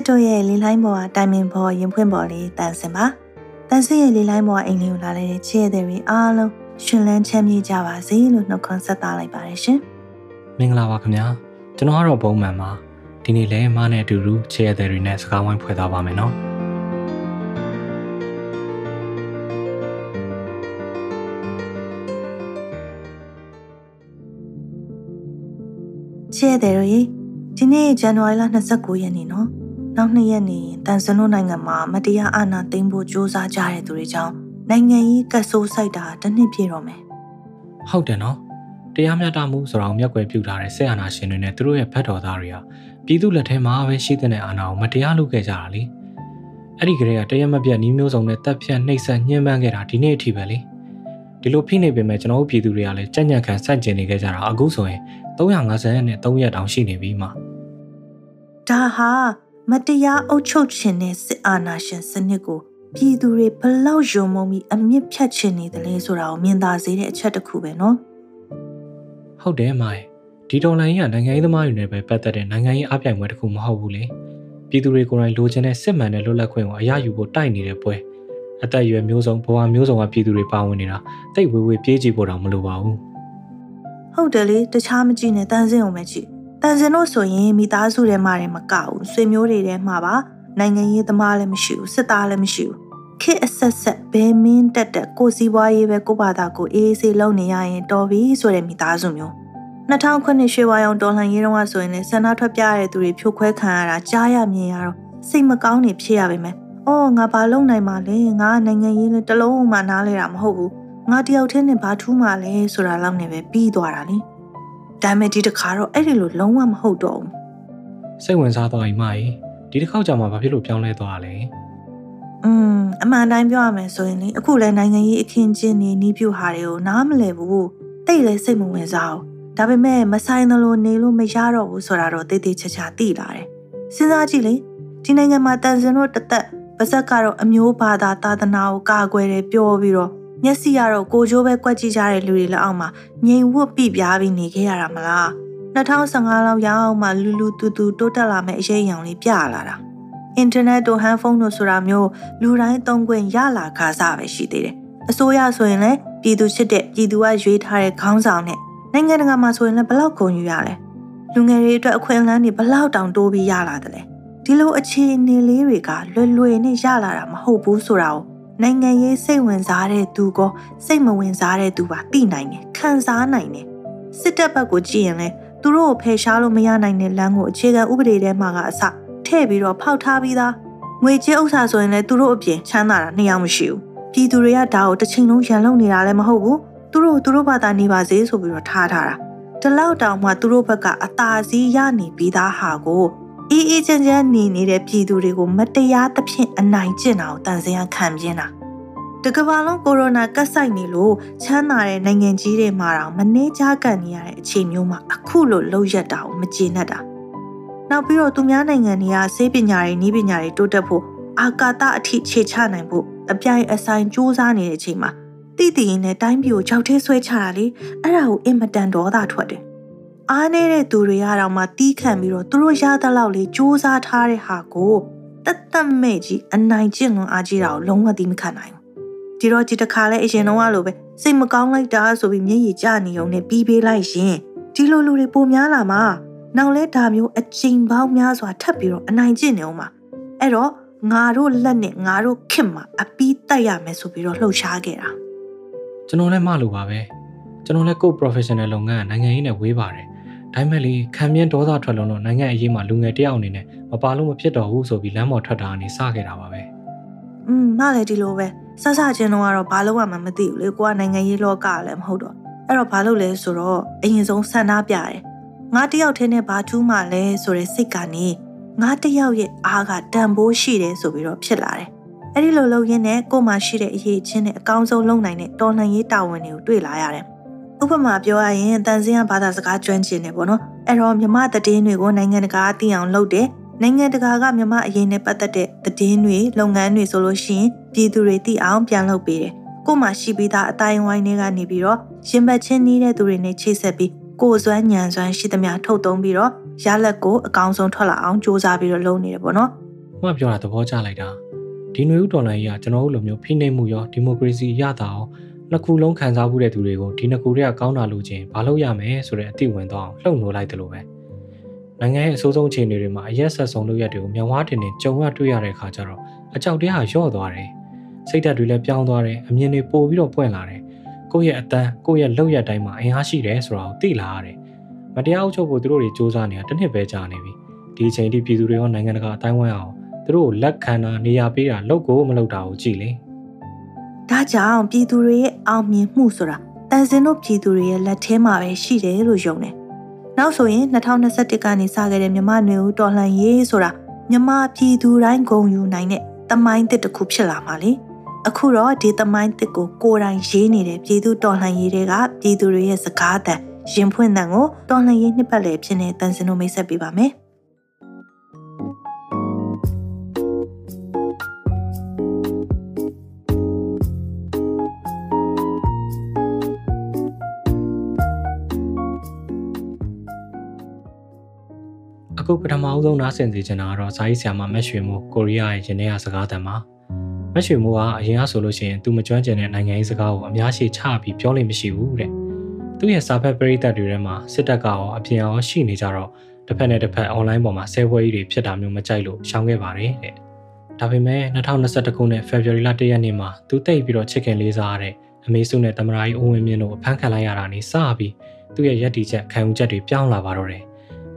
မင်္ဂလာပါစစ်တို့ရဲ့လေးလိုင်းပေါ်ကတိုင်မင်ပေါ်ရင်ဖွင့်ပေါ်လေးတန်စင်ပါတန်စင်ရဲ့လေးလိုင်းပေါ်ကအိမ်လေးကိုလာတဲ့ချစ်ရတဲ့တွေအားလုံးရှင်လန်းချမ်းမြေ့ကြပါစေလို့နှုတ်ခွန်းဆက်သလိုက်ပါတယ်ရှင်မင်္ဂလာပါခင်ဗျာကျွန်တော်ကတော့ဘုံမှန်ပါဒီနေ့လဲမားနဲ့အတူတူချစ်ရတဲ့တွေနဲ့စကားဝိုင်းဖွဲ့သွားပါမယ်နော်ချစ်ရတဲ့တွေဒီနေ့ဇန်နဝါရီလ29ရက်နေ့နော် နောက်နှစ်ရက်နေတန်စနိုးနိုင်ငံမှာမတရားအာဏာသိမ်းဖို့ကြိုးစားကြတဲ့သူတွေကြောင့်နိုင်ငံရေးကဆိုးစိုက်တာတစ်နှစ်ပြည့်တော့မယ်ဟုတ်တယ်နော်တရားမျှတမှုဆိုတာကိုမျက်ကွယ်ပြုထားတဲ့ဆက်အာဏာရှင်တွေနဲ့သူတို့ရဲ့ဖက်တော်သားတွေကပြည်သူလက်ထဲမှာပဲရှိတဲ့အာဏာကိုမတရားလုပ်ခဲ့ကြတာလေအဲ့ဒီကလေးကတရက်မပြတ်နှီးမျိုးစုံနဲ့တပ်ဖြတ်နှိပ်စက်ညှဉ်းပန်းခဲ့တာဒီနေ့အထိပဲလေဒီလိုဖိနေပေမဲ့ကျွန်တော်တို့ပြည်သူတွေကလည်းကြက်ညက်ခံစန့်ကျင်နေခဲ့ကြတာအခုဆိုရင်350နဲ့3ရက်တောင်ရှိနေပြီမှာဒါဟာ မတရားအုပ်ချုပ်ခြင်းနဲ့စစ်အာဏာရှင်စနစ်ကိုပြည်သူတွေဘလောက်ယုံမုံပြီးအမြင့်ဖြတ်ချင်နေတယ်လဲဆိုတာကိုမြင်သာစေတဲ့အချက်တစ်ခုပဲနော်ဟုတ်တယ်မိုင်ဒီဒေါ်လာကြီးကနိုင်ငံရေးသမားတွေနဲ့ပဲပတ်သက်တဲ့နိုင်ငံရေးအပြိုင်ပွဲတစ်ခုမဟုတ်ဘူးလေပြည်သူတွေကိုယ်တိုင်လိုချင်တဲ့စစ်မှန်တဲ့လွတ်လပ်ခွင့်ကိုအရယူဖို့တိုက်နေတဲ့ပွဲအသက်အရွယ်မျိုးစုံဘဝမျိုးစုံကပြည်သူတွေပါဝင်နေတာတိတ်ဝေးဝေးပြေးကြည့်ဖို့တော့မလိုပါဘူးဟုတ်တယ်လေတခြားမကြည့်နဲ့တန်းစင်းအောင်ပဲကြည့် တန်စင်တို့ဆိုရင်မိသားစုထဲမှာလည်းမကဘူးဆွေမျိုးတွေထဲမှာပါနိုင်ငံရေးသမားလည်းမရှိဘူးစစ်သားလည်းမရှိဘူးခေအဆက်ဆက်ဘဲမင်းတက်တက်ကိုစီးပွားရေးပဲကိုဘာသာကိုအေးအေးဆေးလုပ်နေရရင်တော်ပြီဆိုတဲ့မိသားစုမျိုး2009ရွှေဝါရောင်တော်လှန်ရေးတုန်းကဆိုရင်လည်းဆန္ဒထွက်ပြရတဲ့သူတွေဖြိုခွဲခံရတာကြားရမြင်ရတော့စိတ်မကောင်းနေဖြစ်ရပါမယ်။အော်ငါဘာလုပ်နိုင်မှာလဲငါနိုင်ငံရေးနဲ့တလုံးမှနားလဲတာမဟုတ်ဘူး။ငါတယောက်တည်းနဲ့ဘာထူးမှလဲဆိုတာလောက်နဲ့ပဲပြီးသွားတာလေ။ ဒါပေမဲ့ဒီတစ်ခါတော့အဲ့ဒီလိုလုံးဝမဟုတ်တော့ဘူးစိတ်ဝင်စားသွားပြီမကြီးဒီတစ်ခေါက်ကြာမှဘာဖြစ်လို့ပြောင်းလဲသွားလဲอืมအမှန်တိုင်းပြောရမယ်ဆိုရင်လေအခုလဲနိုင်ငံရေးအခင်းကျင်းနေနီးပြူဟာတွေကိုနားမလည်ဘူးတိတ်လဲစိတ်မဝင်စားဘူးဒါပေမဲ့မဆိုင်သလိုနေလို့မရတော့ဘူးဆိုတာတော့တိတ်တိတ်ချာချာသိလာတယ်စဉ်းစားကြည့်လေဒီနိုင်ငံမှာတန်စင်တို့တသက်ပါဇက်ကတော့အမျိုးဘာသာသာသနာကိုကာကွယ်တယ်ပြောပြီးတော့ မျက်စိကတော့ကိုကြိုးပဲကွက်ကြည့်ကြတဲ့လူတွေလက်အောက်မှာငြိမ်ဝတ်ပြပြားပြီးနေခဲ့ရတာမလား2015လောက်ရောက်အောင်မှလူလူတူတူတိုးတက်လာမဲ့အရေးအယံလေးပြလာတာအင်တာနက်တို့ဟန်ဖုန်းတို့ဆိုတာမျိုးလူတိုင်းသုံးခွင့်ရလာခါစားပဲရှိသေးတယ်အစိုးရဆိုရင်လည်းပြည်သူချစ်တဲ့ပြည်သူကရွေးထားတဲ့ခေါင်းဆောင်နဲ့နိုင်ငံတကာမှာဆိုရင်လည်းဘလောက်ဂုဏ်ယူရလဲလူငယ်တွေအတွက်အခွင့်အလမ်းတွေဘလောက်တောင်တိုးပြီးရလာတယ်လဲဒီလိုအခြေအနေလေးတွေကလွယ်လွယ်နဲ့ရလာတာမဟုတ်ဘူးဆိုတာကို နိုင်ငံရေးစိတ်ဝင်စားတဲ့သူကစိတ်မဝင်စားတဲ့သူပါသိနိုင်တယ်ခံစားနိုင်တယ်စစ်တပ်ဘက်ကိုကြည့်ရင်လဲသူတို့ကိုဖယ်ရှားလို့မရနိုင်တဲ့လမ်းကိုအခြေခံဥပဒေထဲမှာကအစထည့်ပြီးတော့ဖောက်ထားပြီးသားငွေကြေးဥစ္စာဆိုရင်လည်းသူတို့အပြင်ချမ်းသာတာနှစ်ယောက်မရှိဘူးပြည်သူတွေကဒါကိုတစ်ချိန်လုံးရန်လုံနေတာလည်းမဟုတ်ဘူးသူတို့သူတို့ဘာသာနေပါစေဆိုပြီးတော့ထားထားတာတလောက်တောင်မှသူတို့ဘက်ကအသာစီးရနေပြီးသားဟာကို အေးအေးချမ်းချမ်းနေနေတဲ့ပြည်သူတွေကိုမတရားသဖြင့်အနိုင်ကျင့်တာကိုတန်စင်ရခံပြင်းတာတကဘာလုံးကိုရိုနာကတ်ဆိုင်နေလို့ချမ်းသာတဲ့နိုင်ငံကြီးတွေမှာတော့မနှေးကြကန်နေရတဲ့အခြေမျိုးမှာအခုလိုလှုပ်ရက်တာကိုမကျေနပ်တာနောက်ပြီးတော့သူများနိုင်ငံတွေကဆေးပညာတွေနည်းပညာတွေတိုးတက်ဖို့အာကာသအထိခြေချနိုင်ဖို့အပြိုင်အဆိုင်စူးစမ်းနေတဲ့အချိန်မှာတိတိရင်နဲ့တိုင်းပြည်ကိုကြောက်ထဲဆွဲချတာလေအဲ့ဒါကိုအင်မတန်ဒေါသထွက်တယ် အားနေတဲ့သူတွေကတော့မှတီးခံပြီးတော့သူတို့ရသလောက်လေးစူးစမ်းထားတဲ့ဟာကိုတတ်တတ်မဲ့ကြီးအနိုင်ကျင့်လွန်အားကြီးတာကိုလုံးဝသိမခံနိုင်ဒီတော့ဒီတစ်ခါလဲအရင်တော့လိုပဲစိတ်မကောင်းလိုက်တာဆိုပြီးမျက်ရည်ကျနေုံနဲ့ပြီးပေးလိုက်ရင်ဒီလိုလူတွေပိုများလာမှာနောက်လဲဒါမျိုးအချိန်ပေါင်းများစွာထပ်ပြီးတော့အနိုင်ကျင့်နေအောင်ပါအဲ့တော့ငါတို့လက်နဲ့ငါတို့ခင်မှာအပီးတက်ရမယ်ဆိုပြီးတော့လှုပ်ရှားခဲ့တာကျွန်တော်လည်းမလိုပါပဲကျွန်တော်လည်းကိုယ် professional လုပ်ငန်းနိုင်ငံရေးနဲ့ဝေးပါတယ် ဒါပေမဲ့လေခံမြင့်ဒေါသထွက်လုံးတော့နိုင်ငံအရေးမှာလူငယ်တယောက်အနေနဲ့မပါလို့မဖြစ်တော့ဘူးဆိုပြီးလမ်းပေါ်ထွက်တာကနေစခဲ့တာပါပဲอืมမလည်းဒီလိုပဲဆဆချင်းတော့ကတော့ဘာလို့မှမသိဘူးလေကိုကနိုင်ငံရေးလောကလည်းမဟုတ်တော့အဲ့တော့ဘာလို့လဲဆိုတော့အရင်ဆုံးဆန္ဒပြတယ်ငါတယောက်တည်းနဲ့ဘာထူးမှလဲဆိုတဲ့စိတ်ကနေငါတယောက်ရဲ့အားကတန်ဖိုးရှိတယ်ဆိုပြီးတော့ဖြစ်လာတယ်အဲ့ဒီလိုလုပ်ရင်းနဲ့ကိုမှရှိတဲ့အရေးချင်းနဲ့အကောင်းဆုံးလုပ်နိုင်တဲ့တော်လှန်ရေးတာဝန်တွေကိုတွေ့လာရတယ် ဥပမာပြောရရင်တန်စင်းကဘာသာစကားကျွမ်းကျင်တယ်ပေါ့နော်အဲ့တော့မြမတည်င်းတွေကိုနိုင်ငံတကာသိအောင်လုပ်တယ်နိုင်ငံတကာကမြန်မာအရေးနဲ့ပတ်သက်တဲ့သတင်းတွေလုပ်ငန်းတွေဆိုလို့ရှိရင်ပြည်သူတွေသိအောင်ပြန်လုပ်ပေးတယ်။ကို့မှာရှိပြီးသားအတိုင်းဝိုင်းတွေကနေပြီးတော့ရင်ဘတ်ချင်းနေတဲ့သူတွေနဲ့ချိတ်ဆက်ပြီးကိုယ်စွမ်းညံစွမ်းရှိသမျှထုတ်သုံးပြီးတော့ ရလက်ကိုအကောင်းဆုံးထွက်လာအောင်စ조사ပြီးတော့လုပ်နေတယ်ပေါ့နော်။မှပြောတာသဘောကျလိုက်တာ။ဒီຫນွေဥတော်လှန်ရေးကကျွန်တော်တို့လိုမျိုးဖိနှိပ်မှုရောဒီမိုကရေစီရတာအောင် နှစ်ခုလုံးခံစားမှုတဲ့သူတွေကိုဒီနှစ်ခုတည်းကကောင်းတာလို့ချင်းဘာလို့ရမယ်ဆိုတဲ့အတိဝင်တော့လှုပ်နိုးလိုက်တယ်လို့ပဲနိုင်ငံရဲ့အဆိုးဆုံးအခြေအနေတွေမှာအရက်ဆက်ဆုံးလုပ်ရက်တွေကိုမြောင်ဝါတင်နေကြုံရတွေ့ရတဲ့အခါကျတော့အကြောက်တရားလျော့သွားတယ်စိတ်ဓာတ်တွေလည်းပြောင်းသွားတယ်အမြင်တွေပိုပြီးတော့ပွင့်လာတယ်ကိုယ့်ရဲ့အတန်းကိုယ့်ရဲ့လုပ်ရက်တိုင်းမှာအင်အားရှိတယ်ဆိုတာကိုသိလာရတယ်မတရားအုပ်ချုပ်ဖို့သူတို့တွေစ조사နေတာတစ်နှစ်ပဲကြာနေပြီဒီအချိန်ထိပြည်သူတွေရောနိုင်ငံတကာအတိုင်းဝိုင်းအောင်သူတို့လက်ခံတာနေရာပေးတာလုပ်ကိုမလုပ်တာကိုကြည့်လေ ဒါကြောင့်ပြည်သူတွေရဲ့အောင်မြင်မှုဆိုတာတန်စင်တို့ပြည်သူတွေရဲ့လက်ထဲမှာပဲရှိတယ်လို့ယုံတယ်။နောက်ဆိုရင်2021ကနေစခဲ့တဲ့မြမနွေဦးတော်လှန်ရေးဆိုတာမြမပြည်သူတိုင်းဂုဏ်ယူနိုင်တဲ့တမိုင်းတစ်တစ်ခုဖြစ်လာမှာလေ။အခုတော့ဒီတမိုင်းတစ်ကိုကိုယ်တိုင်ရေးနေတဲ့ပြည်သူတော်လှန်ရေးတွေကပြည်သူတွေရဲ့စကားအသံရင်ဖွင့်တဲ့ကိုတော်လှန်ရေးနှစ်ပတ်လည်ဖြစ်နေတန်စင်တို့မိတ်ဆက်ပေးပါမယ်။ အခုပထမအဆုံးနားဆင်စီချင်တာကတော့ဇာတ်ဆရာမမက်ရွှေမိုးကိုရီးယားရဲ့ရင်းနှီးရစကားတန်မှာမက်ရွှေမိုးကအရင်ကဆိုလို့ရှိရင်သူမကျွမ်းကျင်တဲ့နိုင်ငံရေးစကားကိုအများရှိချပြီးပြောလို့မရှိဘူးတဲ့သူ့ရဲ့စာဖတ်ပရိသတ်တွေထဲမှာစစ်တပ်ကရောအပြင်ရောရှိနေကြတော့တစ်ဖက်နဲ့တစ်ဖက်အွန်လိုင်းပေါ်မှာဆဲပွဲကြီးတွေဖြစ်တာမျိုးမကြိုက်လို့ရှောင်ခဲ့ပါတယ်တဲ့ဒါပေမဲ့2021ခုနှစ် February လ1ရက်နေ့မှာသူတိတ်ပြီးတော့ချစ်ခင်လေးစားရတဲ့အမေစုနဲ့တမရာကြီးဦးဝင်းမြင့်တို့အဖမ်းခံလိုက်ရတာနေစပြီးသူ့ရဲ့ရည်တည်ချက်ခံယူချက်တွေပြောင်းလာပါတော့တယ်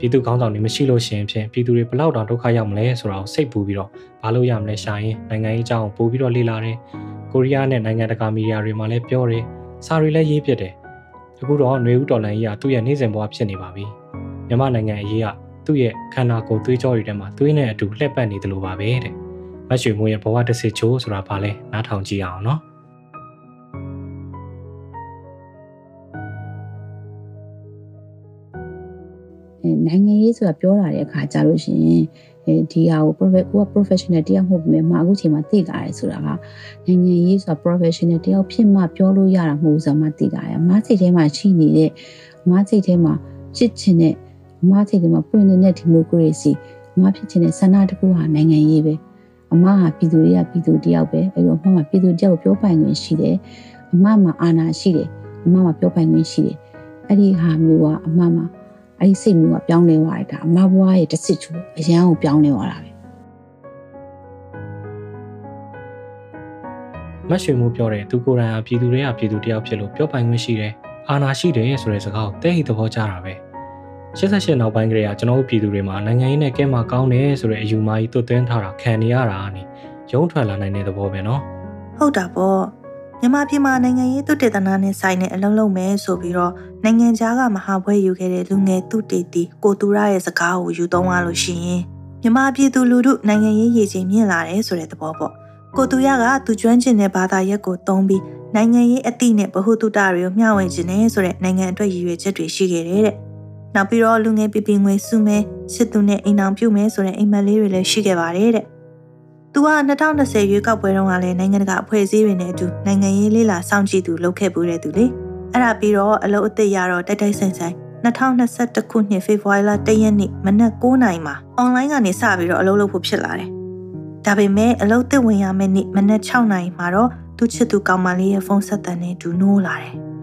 ပြည်သူကောင်းဆောင်တွေမရှိလို့ရှိရင်ဖြင့်ပြည်သူတွေဘလောက်တောင်ဒုက္ခရောက်မလဲဆိုတာကိုစိတ်ပူပြီးတော့ဘာလို့ရမလဲရှာရင်နိုင်ငံရေးအကြောင်းပို့ပြီးတော့လေ့လာတယ်ကိုရီးယားနဲ့နိုင်ငံတကာမီဒီယာတွေမှာလည်းပြောတယ်စာတွေလည်းရေးပြတယ်အခုတော့ຫນွေဦးတော်လန်ကြီးကသူ့ရဲ့နေ့စဉ်ဘဝဖြစ်နေပါပြီမြန်မာနိုင်ငံအရေးကသူ့ရဲ့ခန္ဓာကိုယ်သွေးကြောတွေထဲမှာသွေးနဲ့အတူလှည့်ပတ်နေတယ်လို့ပါပဲတဲ့မတ်ရွှေမိုးရဲ့ဘဝတစ်စစ်ချိုးဆိုတာဘာလဲနားထောင်ကြည့်အောင်နော် နိုင်ငံရေးဆိုတာပြောတာတဲ့အခါကြလို့ရှိရင်ဒီဟာကို profit ကိုက professional တယောက်မဟုတ်ဘူးမှာအခုချိန်မှာသိလာတယ်ဆိုတာကနိုင်ငံရေးဆိုတာ professional တယောက်ဖြစ်မှပြောလို့ရတာမဟုတ်ဆိုမှသိလာတယ်။မားစိတ်ထဲမှာရှိနေတဲ့မားစိတ်ထဲမှာချစ်ချင်တဲ့မားစိတ်ထဲမှာပွင့်နေတဲ့ဒီမိုကရေစီမားဖြစ်ချင်တဲ့ဆန္ဒတခုဟာနိုင်ငံရေးပဲ။အမဟာပြည်သူတွေကပြည်သူတယောက်ပဲအဲ့တော့အမမှာပြည်သူတယောက်ပြောပိုင်ခွင့်ရှိတယ်။အမမှာအာဏာရှိတယ်။အမမှာပြောပိုင်ခွင့်ရှိတယ်။အဲ့ဒီဟာမျိုးကအမမှာ အဲ့ဒီစိတ်မျိုးကပြောင်းလဲသွားတယ်ဒါအမဘွားရဲ့တစ်စစ်ချိုးအရန်ကိုပြောင်းလဲသွားတာပဲမတ်ရွှေမိုးပြောတယ်သူကိုယ်တိုင်ကပြည်သူတွေကပြည်သူတယောက်ဖြစ်လို့ပြောပိုင်ခွင့်ရှိတယ်အာဏာရှိတယ်ဆိုတဲ့စကားကိုတဲ့ဟိသဘောကျတာပဲ88နောက်ပိုင်းကလေးကကျွန်တော်တို့ပြည်သူတွေမှာနိုင်ငံရေးနဲ့ကဲမှာကောင်းတယ်ဆိုတဲ့အယူအမကြီးသွတ်သွင်းထားတာခံနေရတာနိရုံးထွက်လာနိုင်တဲ့သဘောပဲနော်ဟုတ်တာပေါ့မြန်မာပြည်မှာနိုင်ငံရေးသုတေသနနဲ့ဆိုင်တဲ့အလုံးလုံးပဲဆိုပြီးတော့ နိုင်ငံခြားကမဟာဘွဲယူခဲ့တဲ့လူငယ်သူတေတီကိုတူရရဲ့စကားကိုယူသုံးရလို့ရှိရင်မြန်မာပြည်သူလူထုနိုင်ငံရေးရည်ချင်းမြင့်လာတယ်ဆိုတဲ့သဘောပေါ့ကိုတူရကသူကျွမ်းကျင်တဲ့ဘာသာရပ်ကိုသုံးပြီးနိုင်ငံရေးအသည့်နဲ့ဗဟုသုတတွေကိုမျှဝေခြင်းနဲ့ဆိုတဲ့နိုင်ငံအတွက်ရည်ရွယ်ချက်တွေရှိခဲ့တယ်တဲ့နောက်ပြီးတော့လူငယ်ပြပင်ငွေစုမဲစစ်သူနဲ့အိမ်အောင်ပြုမဲဆိုတဲ့အိမ်မက်လေးတွေလည်းရှိခဲ့ပါတယ်တဲ့သူက2020ရွေးကောက်ပွဲတုန်းကလည်းနိုင်ငံတကာအဖွဲ့အစည်းတွေနဲ့အတူနိုင်ငံရေးလေးလာစောင့်ကြည့်သူလုပ်ခဲ့ပူးတဲ့သူလေ အဲ့ဒါပြီးတော့အလုပ်အသစ်ရတော့တိုက်တိုက်ဆိုင်ဆိုင်2021ခုနှစ်ဖေဖော်ဝါရီလ1ရက်နေ့မနက်9:00နာရီမှာအွန်လိုင်းကနေစပြီးတော့အလုပ်လုပ်ဖို့ဖြစ်လာတယ်။ဒါပေမဲ့အလုပ်သစ်ဝင်ရမယ့်နေ့မနက်6:00နာရီမှာတော့သူချစ်သူကောင်မလေးရဲ့ဖုန်းဆက်တန်နဲ့ဒူနိုးလာတယ်။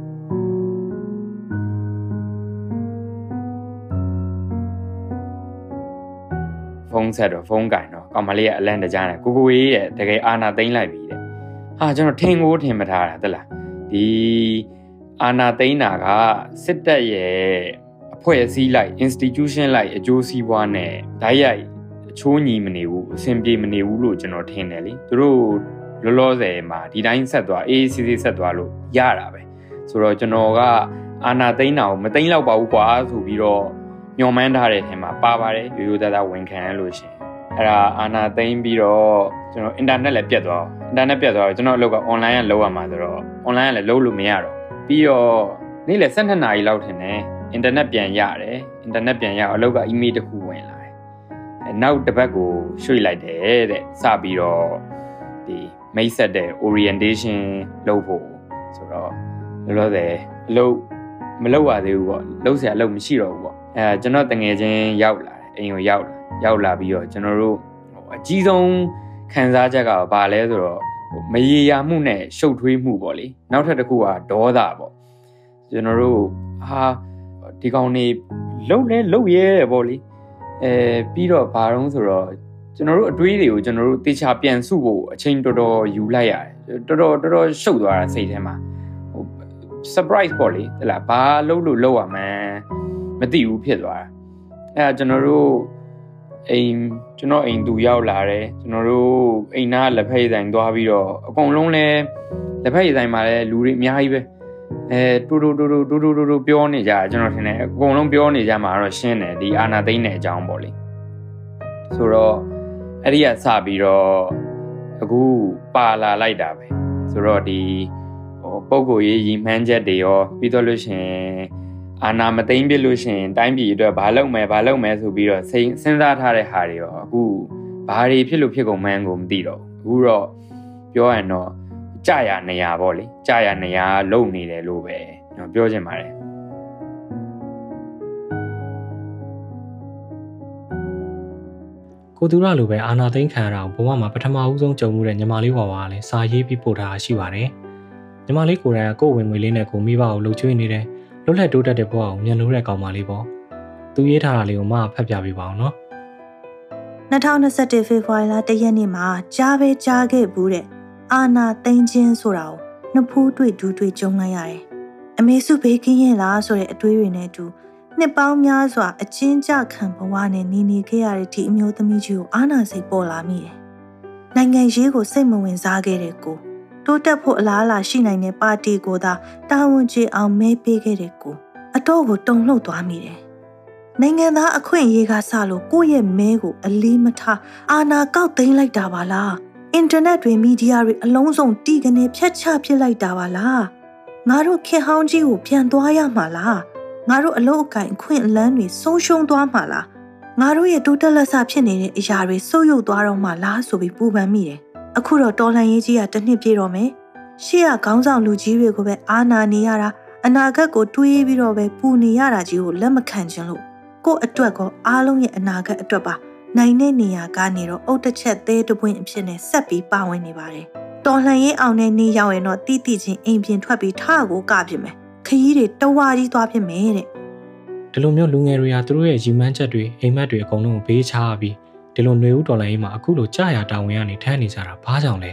ဖုန်းဆက်တော့ဖုန်းကင်တော့ကောင်မလေးကအလန့်တကြားနဲ့ကိုကိုကြီးရဲ့တကယ်အာနာသိမ့်လိုက်ပြီတဲ့ဟာကျွန်တော်ထင်ကိုထင်မထားတာတက်လားဒီ အာနာသိမ့်တာကစစ်တပ်ရဲ့အဖွဲ့အစည်းလိုက် institution လိုက်အကျိုးစီးပွားနဲ့ဓာတ်ရိုက်အချိုးညီမနေဘူးအဆင်ပြေမနေဘူးလို့ကျွန်တော်ထင်တယ်လေသူတို့လောလောဆယ်မှာဒီတိုင်းဆက်သွားအေးစီစီဆက်သွားလို့ရတာပဲဆိုတော့ကျွန်တော်ကအာနာသိမ့်တာကိုမသိမ့်တော့ပါဘူးကွာဆိုပြီးတော့ညှော်မှန်းထားတဲ့ထဲမှာပါပါတယ်ရိုးရိုးသားသားဝန်ခံရလို့ရှင်အဲ့ဒါအာနာသိမ့်ပြီးတော့ကျွန်တော်အင်တာနက်လည်းပြတ်သွားအင်တာနက်ပြတ်သွားတော့ကျွန်တော်အလုပ်က online ကလုပ်ရမှာဆိုတော့ online ကလည်းလုပ်လို့မရတော့ ပြီးတော့နေ့လယ်12နာရီလောက်ထင်တယ်အင်တာနက်ပြန်ရတယ်အင်တာနက်ပြန်ရအလုပ်က email တစ်ခုဝင်လာတယ်အဲနောက်တစ်ပတ်ကိုရွှေ့လိုက်တယ်တဲ့စပြီးတော့ဒီမိတ်ဆက်တဲ့ orientation လုပ်ဖို့ဆိုတော့လောလောဆယ်အလုပ်မလုပ်ရသေးဘူးပေါ့လုပ်စရာအလုပ်မရှိတော့ဘူးပေါ့အဲကျွန်တော်တငယ်ချင်းရောက်လာတယ်အိမ်ကိုရောက်လာရောက်လာပြီးတော့ကျွန်တော်တို့ဟိုအကြီးဆုံးခံစားချက်ကဘာလဲဆိုတော့ မရေရာမှုနဲ့ရှုပ်ထွေးမှုပေါ့လေနောက်ထပ်တစ်ခုကဒေါသပေါ့ကျွန်တော်တို့ဟာဒီကောင်နေလှုပ်လဲလှုပ်ရဲတယ်ပေါ့လေအဲပြီးတော့ဘာတော့ဆိုတော့ကျွန်တော်တို့အတွေးတွေကိုကျွန်တော်တို့တေချာပြန်စုဖို့အချိန်တော်တော်ယူလိုက်ရတယ်တော်တော်တော်တော်ရှုပ်သွားတာစိတ်ထဲမှာဟို surprise ပေါ့လေဟလာဘာလှုပ်လို့လှုပ်ရမှန်းမသိဘူးဖြစ်သွားတာအဲကျွန်တော်တို့ အိမ်ကျွန်တော်အိမ်သူရောက်လာတယ်ကျွန်တော်တို့အိမ်နာလက်ဖက်ရည်ဆိုင်သွားပြီးတော့အကုန်လုံးလဲလက်ဖက်ရည်ဆိုင်မှာလဲလူတွေအများကြီးပဲအဲတူတူတူတူတူတူတူပြောနေကြကျွန်တော်ထင်တယ်အကုန်လုံးပြောနေကြမှာတော့ရှင်းတယ်ဒီအာနာသိန်းတဲ့အကြောင်းပေါ့လေဆိုတော့အဲ့ဒီကစပြီးတော့အခုပါလာလိုက်တာပဲဆိုတော့ဒီဟိုပုံကိုရေးရီမှန်းချက်တွေရောပြီးတော့လို့ရှင် အာနာမသိမ့်ပြလို့ရှင်တိုင်းပြည်အတွက်ဘာလုပ်မယ်ဘာလုပ်မယ်ဆိုပြီးတော့စဉ်းစားထားတဲ့ဟာတွေရောအခုဘာတွေဖြစ်လို့ဖြစ်ကုန်မှန်းကိုမသိတော့ဘူးအခုတော့ပြောရရင်တော့ကြာရနေရပေါ့လေကြာရနေရလုံနေတယ်လို့ပဲကျွန်တော်ပြောချင်ပါတယ်ကိုသူရလိုပဲအာနာသိန်းခံရတာကိုဘဝမှာပထမဦးဆုံးကြုံမှုတဲ့ညီမလေးဝါဝါကလည်းစာရေးပြီးပို့ထားရှိပါတယ်။ညီမလေးကိုယ်တိုင်ကကိုယ်ဝင်ငွေလေးနဲ့ကိုမိဘကိုလှုပ်ချွေးနေတယ်။ လွတ်လပ်တိုးတက်တဲ့ဘဝကိုမြင်လို့တဲ့ကောင်မလေးပေါ့။သူရေးထားတာလေးကိုမဖတ်ပြပေးပါအောင်နော်။2021ဖေဖော်ဝါရီလ1ရက်နေ့မှာကြားပဲကြားခဲ့ဘူးတဲ့အာနာသိန်းချင်းဆိုတာကိုနှစ်ဖူးတွေ့ဒူးတွေ့ကြုံလိုက်ရတယ်။အမေစုဘေးကင်းရဲ့လားဆိုတဲ့အတွေးတွေနဲ့အတူနှစ်ပေါင်းများစွာအချင်းကြခံဘဝနဲ့နေနေခဲ့ရတဲ့ဒီအမျိုးသမီးကြီးကိုအာနာစိတ်ပေါ်လာမိတယ်။နိုင်ငံရေးကိုစိတ်မဝင်စားခဲ့တဲ့ကို တိုးတက်ဖို့အလားအလာရှိနိုင်တဲ့ပါတီကိုသာတာဝန်ကျေအောင်မဲပေးခဲ့တဲ့ကိုအတော့ကိုတုံလှုပ်သွားမိတယ်။နိုင်ငံသားအခွင့်အရေးကစလို့ကိုယ့်ရဲ့မဲကိုအလေးမထားအာနာကောက်သိမ်းလိုက်တာပါလား။အင်တာနက်တွေမီဒီယာတွေအလုံးစုံတီးကနေဖြတ်ချပစ်လိုက်တာပါလား။ငါတို့ခေဟောင်းကြီးကိုပြန်သွားရမှာလား။ငါတို့အလို့အကင်အခွင့်အလန်းတွေဆုံးရှုံးသွားမှာလားငါတို့ရဲ့တိုးတက်လက်ဆဖြစ်နေတဲ့အရာတွေဆုပ်ယုပ်သွားတော့မှလားဆိုပြီးပူပန်မိတယ် အခုတော့တော်လှန်ရေးကြီးကတစ်နှစ်ပြည့်တော့မယ်ရှေ့ကခေါင်းဆောင်လူကြီးတွေကိုပဲအာနာနေရတာအနာဂတ်ကိုတွေးပြီးတော့ပဲပူနေရတာကြီးကိုလက်မခံချင်လို့ကို့အတွက်ကောအားလုံးရဲ့အနာဂတ်အတွက်ပါနိုင်တဲ့နေရာကနေတော့အုတ်တစ်ချက်သေးတပွင့်အဖြစ်နဲ့ဆက်ပြီးပါဝင်နေပါတယ်တော်လှန်ရေးအောင်တဲ့နေ့ရောက်ရင်တော့တိတိချင်းအိမ်ပြင်ထွက်ပြီးထကိုကပြမယ်ခရီးတွေတဝါကြီးသွားဖြစ်မယ်တဲ့ဒီလိုမျိုးလူငယ်တွေဟာသူတို့ရဲ့ရည်မှန်းချက်တွေအိမ်မက်တွေအကုန်လုံးကိုဘေးချပြီး ဒီလိုຫນွေဦးဒေါ်လာရေးမှာအခုလိုကြာရတာဝန်ကနေထမ်းနေကြတာဘာကြောင့်လဲ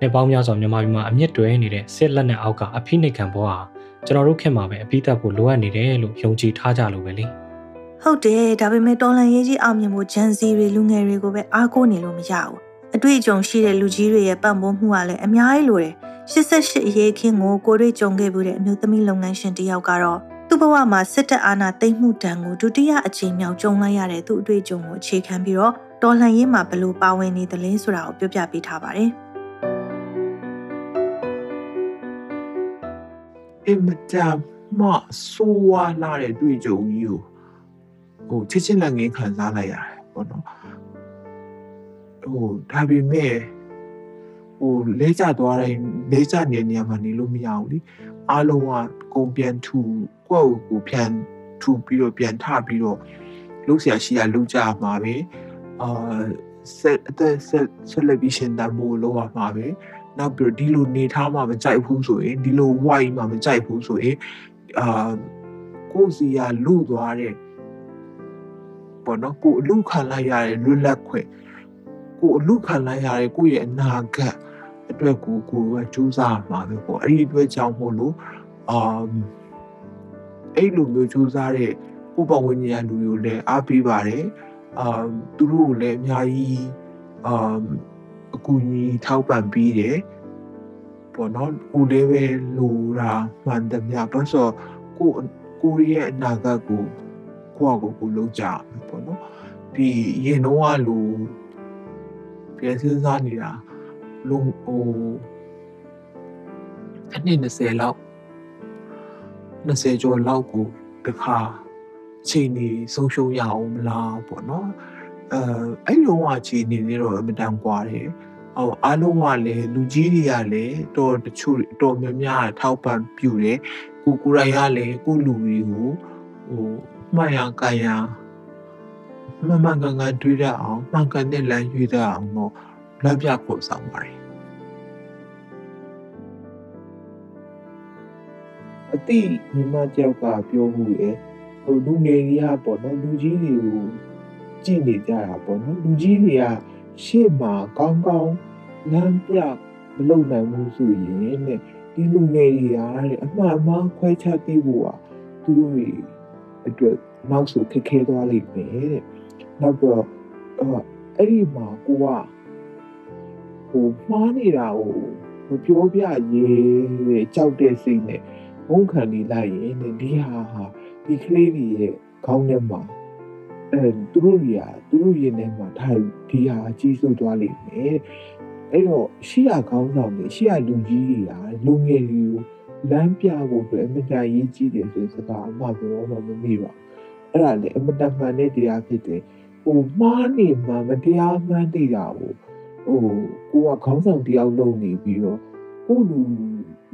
နှစ်ပေါင်းများစွာမြန်မာပြည်မှာအမြင့်တွဲနေတဲ့စစ်လက်နက်အောက်ကအဖိနှိတ်ခံဘဝဟာကျွန်တော်တို့ခင်မှာပဲအပိသက်ဖို့လိုအပ်နေတယ်လို့ယုံကြည်ထားကြလို့ပဲလေဟုတ်တယ်ဒါပေမဲ့တော်လန်ရေးကြီးအောင်မြင်ဖို့ဂျန်စီတွေလူငယ်တွေကိုပဲအားကိုးနေလို့မရဘူးအတွေ့အကြုံရှိတဲ့လူကြီးတွေရဲ့ပံ့ပိုးမှုကလည်းအများကြီးလိုတယ်88အရေးခင်းကိုကိုတွေ့ကြုံခဲ့မှုတဲ့အမျိုးသမီးလုပ်ငန်းရှင်တယောက်ကတော့ သူ့ဘဝမှာစစ်တပ်အာဏာသိမ်းမှုတံကိုဒုတိယအကြိမ်မြောက်ကြုံလိုက်ရတဲ့သူ့အတွေ့အကြုံကိုအခြေခံပြီးတော့တော်လှန်ရေးမှာဘယ်လိုပါဝင်နေသလဲဆိုတာကိုပြောပြပေးထားပါတယ်။အင်မတန်မှဆိုးဝါးလာတဲ့တွေ့ကြုံကြီးကိုဟိုချစ်ချင်းလက်ငင်းခံစားလိုက်ရတယ်ပေါ့နော်ဟိုဒါပေမဲ့ ဟိုလေးကျသွားတဲ့လေးကျနေနေရာမှာနေလို့မရဘူးလေအားလုံးကကုန်ပြန်ထူကိုယ့်ကိုပြန်ထူပြီးတော့ပြန်ထပြီးတော့လုံးဆရာရှိရလုံးကြမှာပဲအာဆက်အသက်ဆက်ဆက်လက်ပြီးရှင်တန်ဖို့လုံးရမှာပဲနောက်ပြီးဒီလိုနေထားမှမကြိုက်ဘူးဆိုရင်ဒီလိုဝိုင်းမှမကြိုက်ဘူးဆိုရင်အာကိုယ်စီရလူသွားတဲ့ပေါ့နော်ကိုအလူခံလိုက်ရတဲ့လွတ်လပ်ခွင့်ကိုအလူခံလိုက်ရတဲ့ကိုယ့်ရဲ့အနာဂတ် အတွက်ကိုကိုကကြိုးစားမှာပဲပေါ့အဲ့ဒီအတွက်ကြောင့်မို့လို့အာအဲ့လိုမျိုးကြိုးစားတဲ့ကိုပဝိညာဉ်လူတွေကိုလည်းအားပေးပါတယ်အာသူတို့ကိုလည်းအများကြီးအာအကူအညီထောက်ပံ့ပေးတယ်ပေါ့နော်ကိုလည်းပဲလိုတာမှန်တယ်များဘာလို့ကိုကိုရဲ့အနာဂတ်ကိုကိုယ့်အကိုကိုလုံးကြမယ်ပေါ့နော်ဒီရင်တော့ကလိုပြန်စဉ်းစားနေတာ လုံးဟိုအနည်း20လောက်20ကျော်လောက်ကိုတခါချိန်နေဆုံးရှုံးရအောင်မလားပေါ့နော်အဲအဲ့လိုကချိန်နေနေတော့အမတန်กว่าတယ်ဟိုအားလုံးကလည်းလူကြီးတွေကလည်းတော်တချို့တော်များများထောက်ပံ့ပြူတယ်ကိုကိုရိုင်ကလည်းကိုလူတွေကိုဟို မှန်ရကန်ရမမှန်ကန်ကန်တွေးရအောင်မှန်ကန်တဲ့လမ်းရွေးရအောင်တော့ လက်ပြဖို့ဆောင်ပါတယ်အတိညီမကြောက်ကပြောမှုလေဟိုလူငယ်တွေကပေါ့နော်လူကြီးတွေကိုကြည့်နေကြတာပေါ့နော်လူကြီးတွေကရှေ့မှာကောင်းကောင်းလမ်းပြမလုပ်နိုင်ဘူးဆိုရင်တဲ့ဒီလူငယ်တွေကတဲ့အမှန်အမှန်ခွဲခြားသိဖို့อ่ะသူတို့တွေအတွက်နောက်ဆိုခက်ခဲသွားလိမ့်မယ်တဲ့နောက်တော့အဲ့ဒီမှာကိုက ဟိုမှားနေတာကိုမပြောပြရေးကြောက်တဲ့စိတ်နဲ့ဝန်ခံနေလိုက်ရင်ဒီဟာဟာဒီကလေးတွေရဲ့ခေါင်းထဲမှာအဲသူတို့တွေကသူတို့ရင်ထဲမှာထားဒီဟာကြီးစိုးသွားလိမ့်မယ်အဲ့တော့ရှေ့ရခေါင်းဆောင်တွေရှေ့ရလူကြီးတွေကလူငယ်တွေကိုလမ်းပြဖို့အတွက်အမတန်ရေးကြီးတယ်ဆိုစကားအမှပြောတော့မမိပါအဲ့ဒါလေအမတန်မှန်တဲ့တရားဖြစ်တယ်ဟိုမှားနေမှမတရားမှန်းသိတာကို ဟိုကိုကခေါင်းဆောင်တယောက်လုပ်နေပြီးတော့ကိုလူ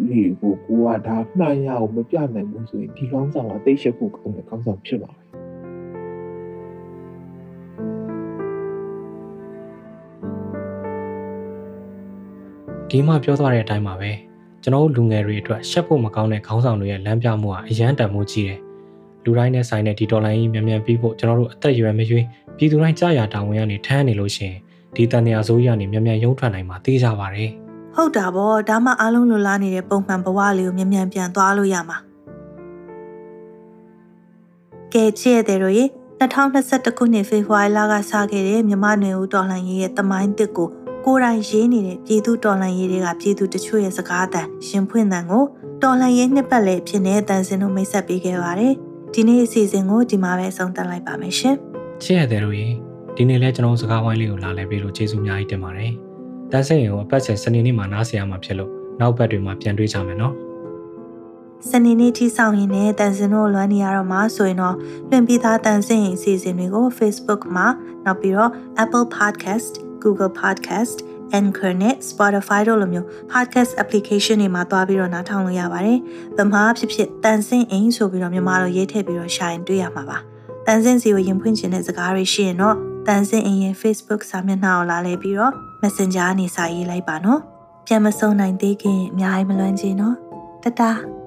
လေကိုကိုကဒါမှန်ရအောင်မပြနိုင်ဘူးဆိုရင်ဒီခေါင်းဆောင်ကသိရှိဖို့ကောင်းတဲ့ခေါင်းဆောင်ဖြစ်မှာပဲဒီမှာပြောသွားတဲ့အတိုင်းပါပဲကျွန်တော်တို့လူငယ်တွေအတွက်ရှက်ဖို့မကောင်းတဲ့ခေါင်းဆောင်တွေရဲ့လမ်းပြမှုဟာအရန်တန်မှုကြီးတယ်လူတိုင်းနဲ့ဆိုင်တဲ့ဒီတော်လိုင်းကြီးမြန်မြန်ပြီးဖို့ကျွန်တော်တို့အသက်အရွယ်မရွေးပြည်သူတိုင်းကြာရတာဝန်ရနေထမ်းနေလို့ရှိရင် ဒီတန်တရားစိုးရနေမြန်မြန်ရုံးထွက်နိုင်မှာသိကြပါတယ်ဟုတ်တာဗောဒါမှအားလုံးလိုလားနေတဲ့ပုံမှန်ဘဝလေးကိုမြန်မြန်ပြန်သွားလို့ရမှာကဲချစ်တဲ့တို့ရေ2021ခုနှစ်ဖေဖော်ဝါရီလကစခဲ့တဲ့မြမနွေဦးတော်လှန်ရေးရဲ့တမိုင်းတစ်ကိုကိုယ်တိုင်ရေးနေတဲ့ပြည်သူတော်လှန်ရေးတွေကပြည်သူတချို့ရဲ့စကားအတန်ရှင်ဖွင့်တန်ကိုတော်လှန်ရေးနှစ်ပတ်လည်ဖြစ်နေတဲ့တန်စင်တို့မိတ်ဆက်ပေးခဲ့ပါတယ်ဒီနေ့အစီအစဉ်ကိုဒီမှာပဲဆုံးသတ်လိုက်ပါမယ်ရှင်ချစ်ရတဲ့တို့ရေ ဒီနေ့လဲကျွန်တော်စကားဝိုင်းလေးကိုလာလဲပေးလို့ကျေးဇူးအများကြီးတင်ပါတယ်တန်းစင်ရင်ကိုအပတ်စဉ်စနေနေ့မှာနားဆင်ရမှာဖြစ်လို့နောက်ပတ်တွေမှာပြန်တွေ့ကြမယ်နော်စနေနေ့ထိဆောင်ရင်လည်းတန်စင်တို့လွမ်းနေရတော့မှာဆိုရင်တော့လွင်ပြီးသားတန်စင်ရင်အစီအစဉ်တွေကို Facebook မှာနောက်ပြီးတော့ Apple Podcast Google Podcast Anchor နဲ့ Spotify တို့လိုမျိုး podcast application တွေမှာတွားပြီးတော့နားထောင်လို့ရပါတယ်။ဗမာဖြစ်ဖြစ်တန်ဆင်းအိမ်ဆိုပြီးတော့မြန်မာလိုရေးထည့်ပြီးတော့ရှာရင်တွေ့ရမှာပါ။တန်ဆင်းစီကိုရင်ဖွင့်ခြင်းတဲ့စကားတွေရှိရင်တော့ တန်ဆင်းအိမ်ရဲ့ Facebook စာမျက်နှာကိုလာလဲပြီးတော့ Messenger ကနေစာရေးလိုက်ပါနော်။ပြန်မဆုံးနိုင်သေးခင်အများကြီးမလွမ်းချင်နော်။တတား